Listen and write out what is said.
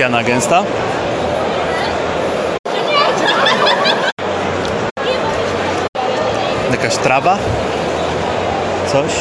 piana gęsta. Jakaś trawa? Coś?